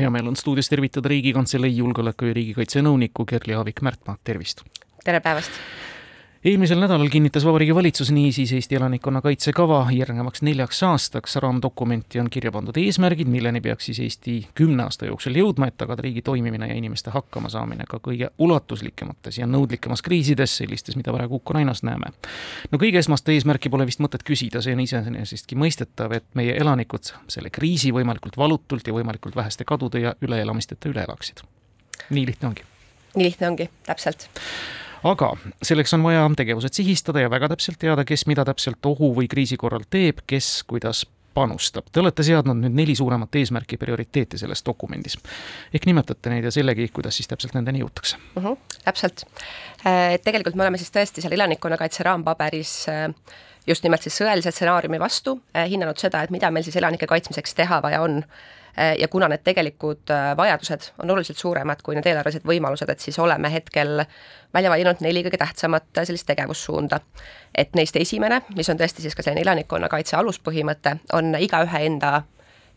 hea meel on stuudios tervitada Riigikantselei julgeoleku ja riigikaitse nõunikku Kerli Aavik-Märtmaa, tervist! tere päevast! Eelmisel nädalal kinnitas Vabariigi Valitsus niisiis Eesti elanikkonnakaitse kava järgnevaks neljaks aastaks. raamdokumenti on kirja pandud eesmärgid, milleni peaks siis Eesti kümne aasta jooksul jõudma, et tagada riigi toimimine ja inimeste hakkamasaamine ka kõige ulatuslikumates ja nõudlikumas kriisides, sellistes, mida praegu Ukrainas näeme. no kõige esmast eesmärki pole vist mõtet küsida, see on iseenesestki mõistetav, et meie elanikud selle kriisi võimalikult valutult ja võimalikult väheste kadude ja üleelamisteta üle elaksid. nii lihtne ongi. nii lihtne ongi, täpselt aga selleks on vaja tegevused sihistada ja väga täpselt teada, kes mida täpselt ohu või kriisi korral teeb, kes kuidas panustab. Te olete seadnud nüüd neli suuremat eesmärki, prioriteeti selles dokumendis. ehk nimetate neid ja sellegi, kuidas siis täpselt nendeni jõutakse uh? -huh, täpselt. Äh, tegelikult me oleme siis tõesti seal elanikkonnakaitse raampaberis äh, just nimelt siis sõjalise stsenaariumi vastu äh, hinnanud seda, et mida meil siis elanike kaitsmiseks teha vaja on ja kuna need tegelikud äh, vajadused on oluliselt suuremad kui need eelarvelised võimalused, et siis oleme hetkel välja valinud neli kõige tähtsamat äh, sellist tegevussuunda. et neist esimene, mis on tõesti siis ka selline elanikkonnakaitse aluspõhimõte, on igaühe enda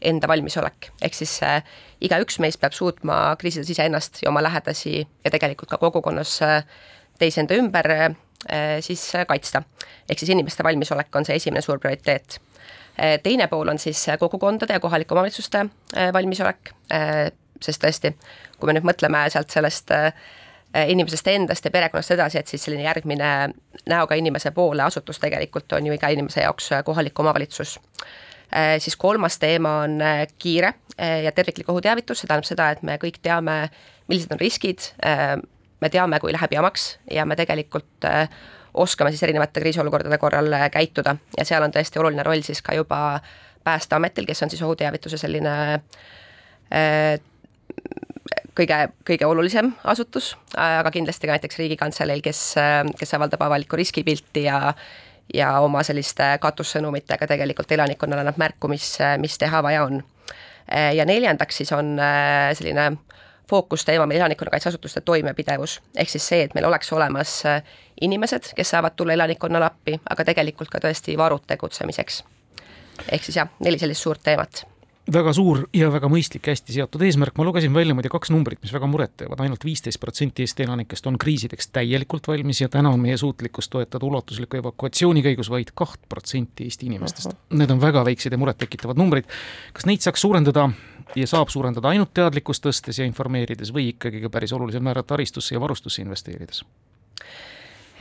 enda valmisolek, ehk siis äh, igaüks meist peab suutma kriisides iseennast ja oma lähedasi ja tegelikult ka kogukonnas äh, teisi enda ümber äh, siis kaitsta. ehk siis inimeste valmisolek on see esimene suur prioriteet teine pool on siis eh, kogukondade ja kohalike omavalitsuste eh, valmisolek, sest tõesti, kui me nüüd mõtleme sealt sellest inimesest endast ja perekonnast edasi, et siis selline järgmine näoga inimese poole asutus tegelikult on ju iga inimese jaoks kohalik omavalitsus. siis kolmas teema on kiire ja terviklik ohuteavitus, see tähendab seda, et me kõik teame, millised on riskid, me teame, kui läheb jamaks ja me tegelikult oskame siis erinevate kriisiolukordade korral äh, käituda ja seal on tõesti oluline roll siis ka juba Päästeametil, kes on siis ohuteavituse selline äh, kõige, kõige olulisem asutus, aga kindlasti ka näiteks Riigikantseleil, kes, äh, kes avaldab avalikku riskipilti ja ja oma selliste katussõnumitega tegelikult elanikkonnale annab märku, mis, mis teha vaja on. ja neljandaks siis on selline fookusteema meil elanikkonnakaitseasutuste toimepidevus, ehk siis see, et meil oleks olemas äh, inimesed, kes saavad tulla elanikkonnale appi, aga tegelikult ka tõesti varud tegutsemiseks. ehk siis jah, neli sellist suurt teemat väga suur ja väga mõistlik, hästi seatud eesmärk, ma lugesin välja muide kaks numbrit, mis väga muret teevad ainult, ainult viisteist protsenti Eesti elanikest on kriisideks täielikult valmis ja täna on meie suutlikkus toetada ulatusliku evakuatsiooni käigus vaid kaht protsenti Eesti inimestest. Need on väga väiksed ja murettekitavad numbrid. kas neid saaks suurendada ja saab suurendada ainult teadlikkust tõstes ja informeerides või ikkagi ka päris olulisel määral taristusse ja varustusse investeerides?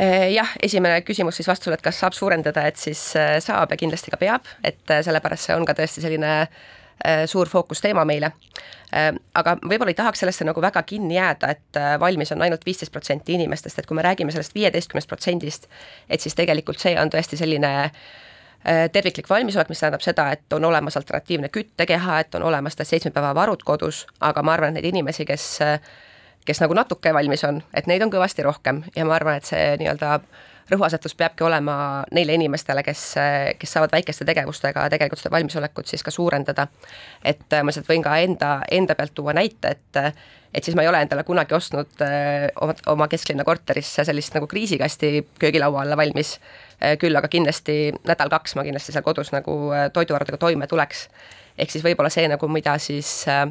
Eh, jah, esimene küsimus siis vastusele, et kas saab suurendada, et siis eh, saab ja kindlasti ka peab, et eh, sellepärast see on ka tõesti selline suur fookusteema meile. aga võib-olla ei tahaks sellesse nagu väga kinni jääda, et valmis on ainult viisteist protsenti inimestest, et kui me räägime sellest viieteistkümnest protsendist, et siis tegelikult see on tõesti selline terviklik valmisolek, mis tähendab seda, et on olemas alternatiivne küttekeha, et on olemas seitsme päeva varud kodus, aga ma arvan, et neid inimesi, kes kes nagu natuke valmis on, et neid on kõvasti rohkem. Ja ma arvan, et see nii-öelda rõhuasetus peabki olema neile inimestele, kes, kes saavad väikeste tegevustega tegelikult seda valmisolekut siis ka suurendada. et ma lihtsalt võin ka enda, enda pealt tuua näite, et et siis ma ei ole endale kunagi ostnud oma, oma kesklinna korterisse sellist nagu kriisikasti köögilaua alla valmis, küll aga kindlasti nädal-kaks ma kindlasti seal kodus nagu toiduvarudega toime tuleks. ehk siis võib-olla see nagu, mida siis äh,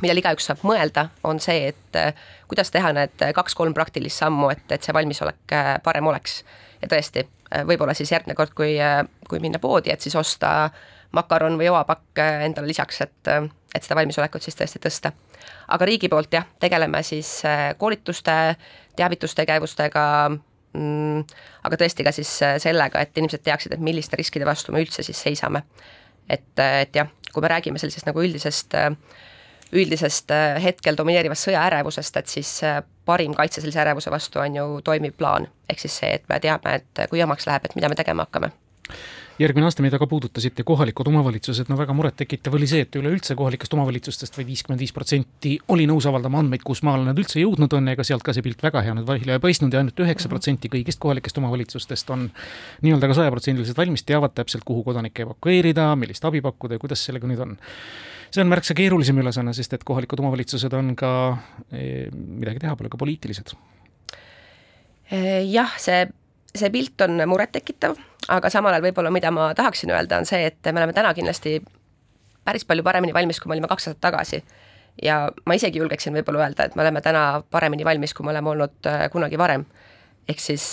millal igaüks saab mõelda, on see, et äh, kuidas teha need kaks-kolm praktilist sammu, et, et see valmisolek äh, parem oleks. ja tõesti, äh, võib-olla siis järgmine kord, kui, kui minna poodi, et siis osta makaron või joapakk endale lisaks, et, et seda valmisolekut siis tõesti tõsta. aga riigi poolt jah, tegeleme siis koolituste, teavitustegevustega mm,, aga tõesti ka siis sellega, et inimesed teaksid, et milliste riskide vastu me üldse siis seisame. et, et jah, kui me räägime sellisest nagu üldisest äh, üldisest äh, hetkel domineerivast sõjaärevusest, et siis äh, parim kaitse sellise ärevuse vastu on ju toimiv plaan. ehk siis see, et me teame, et kui jamaks läheb, et mida me tegema hakkame järgmine aasta, mida ka puudutasite, kohalikud omavalitsused, no väga murettekitav oli see, et üleüldse kohalikest omavalitsustest vaid viiskümmend viis protsenti oli nõus avaldama andmeid, kus maale nad üldse jõudnud on, ega sealt ka see pilt väga hea nüüd välja ei paistnud ja ainult üheksa protsenti kõigist kohalikest omavalitsustest on nii-öelda ka sajaprotsendiliselt valmis, teavad täpselt, kuhu kodanikke evakueerida, millist abi pakkuda ja kuidas sellega nüüd on see on märksa keerulisem ülesanne, sest et kohalikud omavalitsused on ka, eh, midagi teha pole, ka poliitilised. Eh, jah, see, see pilt on murettekitav, aga samal ajal võib-olla, mida ma tahaksin öelda, on see, et me oleme täna kindlasti päris palju paremini valmis, kui me olime kaks aastat tagasi. ja ma isegi julgeksin võib-olla öelda, et me oleme täna paremini valmis, kui me oleme olnud kunagi varem ehk siis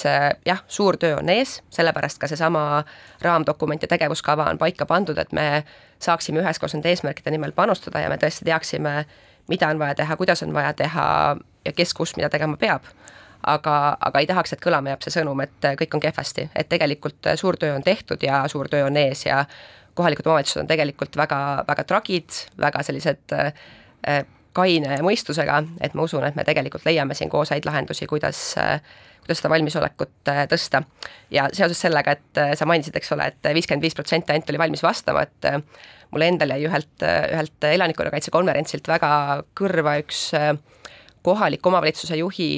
jah, suur töö on ees, sellepärast ka seesama raamdokument ja tegevuskava on paika pandud, et me saaksime üheskoos nende eesmärkide nimel panustada ja me tõesti teaksime, mida on vaja teha, kuidas on vaja teha ja kes kus mida tegema peab. aga, aga ei tahaks, et kõlama jääb see sõnum, et kõik on kehvasti, et tegelikult suur töö on tehtud ja suur töö on ees ja kohalikud omavalitsused on tegelikult väga, väga tragid, väga sellised äh, kaine mõistusega, et ma usun, et me tegelikult leiame siin koos häid lahendusi, kuidas kuidas seda valmisolekut äh, tõsta. ja seoses sellega, et äh, sa mainisid, eks ole et, et viiskümmend viis protsenti ainult oli valmis vastama, et mulle endal jäi ühelt, ühelt elanikkonnakaitse konverentsilt väga kõrva üks kohaliku omavalitsuse juhi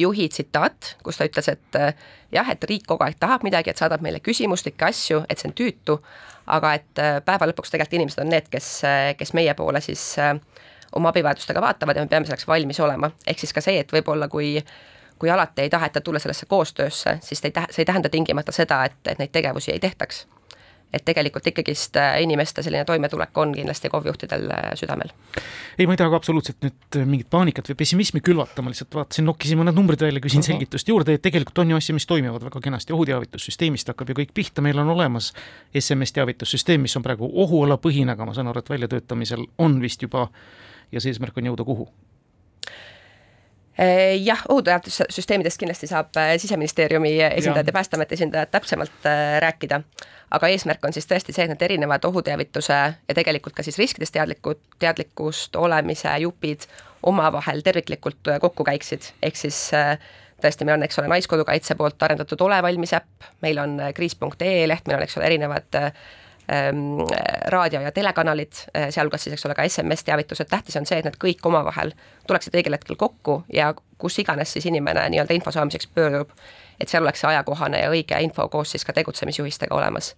juhi tsitaat, kus ta ütles, et jah, et riik kogu aeg tahab midagi, et saadab meile küsimustikke asju, et see on tüütu, aga et päeva lõpuks tegelikult inimesed on need, kes, kes meie poole siis oma abivajadustega vaatavad ja me peame selleks valmis olema, ehk siis ka see, et võib-olla kui kui alati ei taheta tulla sellesse koostöösse, siis ei tähe, see ei tähenda tingimata seda, et, et neid tegevusi ei tehtaks et tegelikult ikkagist äh, inimeste selline toimetulek on kindlasti KOV-juhtidel äh, südamel. ei, ma ei taha ka absoluutselt nüüd äh, mingit paanikat või pessimismi külvata, ma lihtsalt vaatasin, nokkisin mõned numbrid välja, küsin uh -huh. selgitust juurde, et tegelikult on ju asju, mis toimivad väga kenasti, ohuteavitussüsteemist hakkab ju kõik pihta, meil on olemas SMS-teavitussüsteem, mis on praegu ohualapõhine, aga ma saan aru, et väljatöötamisel on vist juba ja see eesmärk on jõuda kuhu? Jah, ohuteavitussüsteemidest kindlasti saab Siseministeeriumi esindajad ja, ja Päästeameti esindajad täpsemalt rääkida. Aga eesmärk on siis tõesti see, et need erinevad ohuteavituse ja tegelikult ka siis riskidest teadlikud, teadlikkust olemise jupid omavahel terviklikult äh, kokku käiksid, ehk siis äh, tõesti, meil on, eks ole, Naiskodukaitse poolt arendatud Ole valmis äpp, meil on äh, kriis.ee leht, meil on, eks ole, erinevad ähm, raadio- ja telekanalid, sealhulgas siis, eks ole, ka SMS-teavitused, tähtis on see, et need kõik omavahel tuleksid õigel hetkel kokku ja kus iganes siis inimene nii-öelda info saamiseks pöördub, et seal oleks see ajakohane ja õige info koos siis ka tegutsemisjuhistega olemas.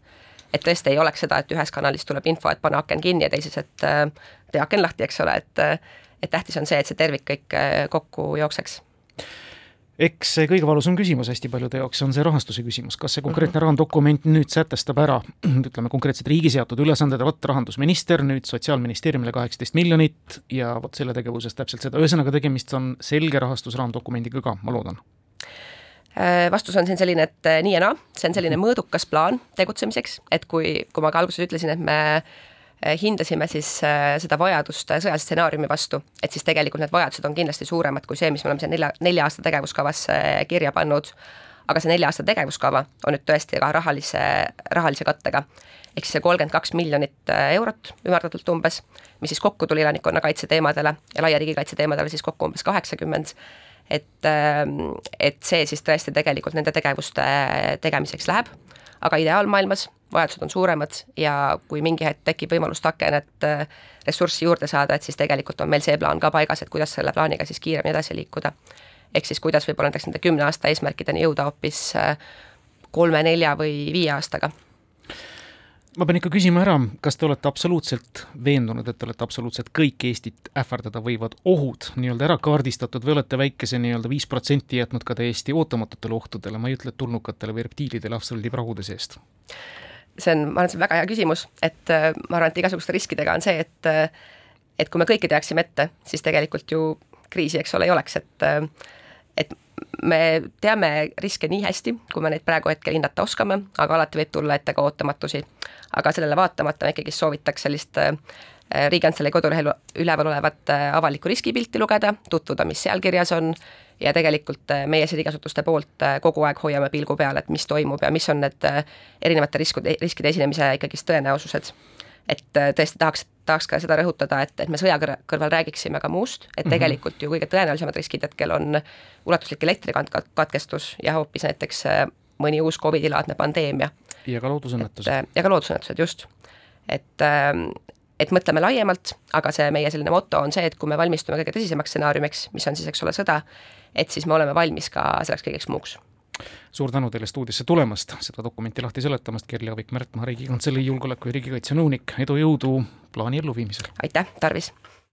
et tõesti ei oleks seda, et ühes kanalis tuleb info, et pane aken kinni ja teises, et äh, tee aken lahti, eks ole, et et tähtis on see, et see tervik kõik äh, kokku jookseks eks see kõige valusam küsimus hästi paljude jaoks on see rahastuse küsimus, kas see konkreetne -hmm. raamdokument nüüd sätestab ära, ütleme konkreetselt riigi seatud ülesanded vot rahandusminister nüüd Sotsiaalministeeriumile kaheksateist miljonit ja vot selle tegevuses täpselt seda, ühesõnaga tegemist on selge rahastusraamdokumendiga ka, ma loodan. Äh, vastus on siin selline, et äh, nii ja naa, see on selline mõõdukas plaan tegutsemiseks, et kui, kui ma ka alguses ütlesin, et me hindasime siis seda vajadust sõjalise stsenaariumi vastu, et siis tegelikult need vajadused on kindlasti suuremad kui see, mis me oleme siia nelja, nelja aasta tegevuskavasse kirja pannud. aga see nelja aasta tegevuskava on nüüd tõesti ka rahalise, rahalise kattega. ehk siis see kolmkümmend kaks miljonit eurot ümardatult umbes, mis siis kokku tuli elanikkonnakaitse teemadele ja laia riigikaitse teemadele siis kokku umbes kaheksakümmend et, ähm, et see siis tõesti tegelikult nende tegevuste tegemiseks läheb, aga ideaalmaailmas vajadused on suuremad ja kui mingi hetk tekib võimalus takenet äh, ressurssi juurde saada, et siis tegelikult on meil see plaan ka paigas, et kuidas selle plaaniga siis kiiremini edasi liikuda. ehk siis kuidas võib-olla näiteks nende kümne aasta eesmärkideni jõuda hoopis äh, kolme, nelja või viie aastaga ma pean ikka küsima ära, kas te olete absoluutselt veendunud, et te olete absoluutselt kõik Eestit ähvardada võivad ohud nii-öelda ära kaardistatud või olete väikese nii-öelda viis protsenti jätnud ka täiesti ootamatutele ohtudele, ma ei ütle tulnukatele või reptiilidele asfaldipragude seest? see on, ma arvan, see on väga hea küsimus, et äh, ma arvan, et igasuguste riskidega on see, et äh, et kui me kõike teaksime ette, siis tegelikult ju kriisi, eks ole, ei oleks, et äh, et me teame riske nii hästi, kui me neid praegu hetkel hinnata oskame, aga alati võib tulla ette ka ootamatusi. aga sellele vaatamata ma ikkagi soovitaks sellist äh, Riigikantselei kodulehel üleval olevat äh, avalikku riskipilti lugeda, tutvuda, mis seal kirjas on ja tegelikult äh, meie siin riigiasutuste poolt kogu aeg hoiame pilgu peal, et mis toimub ja mis on need erinevate riskude, riskide esinemise ikkagist tõenäosused et äh, tõesti tahaks, tahaks ka seda rõhutada, et, et me sõja kõrval räägiksime ka muust, et mhm. tegelikult mm -hmm. ju kõige tõenäolisemad riskid hetkel on ulatuslik elektrikatkestus ja hoopis näiteks äh, mõni uus Covidi laadne pandeemia. ja ka loodusõnnetused. Äh, ja ka loodusõnnetused, just. et, ähm, et mõtleme laiemalt, aga see meie selline moto on see, et kui me valmistume kõige tõsisemaks stsenaariumiks, mis on siis, eks ole, sõda, et siis me oleme valmis ka selleks kõigeks muuks suur tänu teile stuudiosse tulemast, seda dokumenti lahti seletamast, Kerli Avik-Märtmaa, Riigikantselei julgeoleku ja riigikaitse nõunik, edu, jõudu plaani elluviimisel! aitäh, tarvis!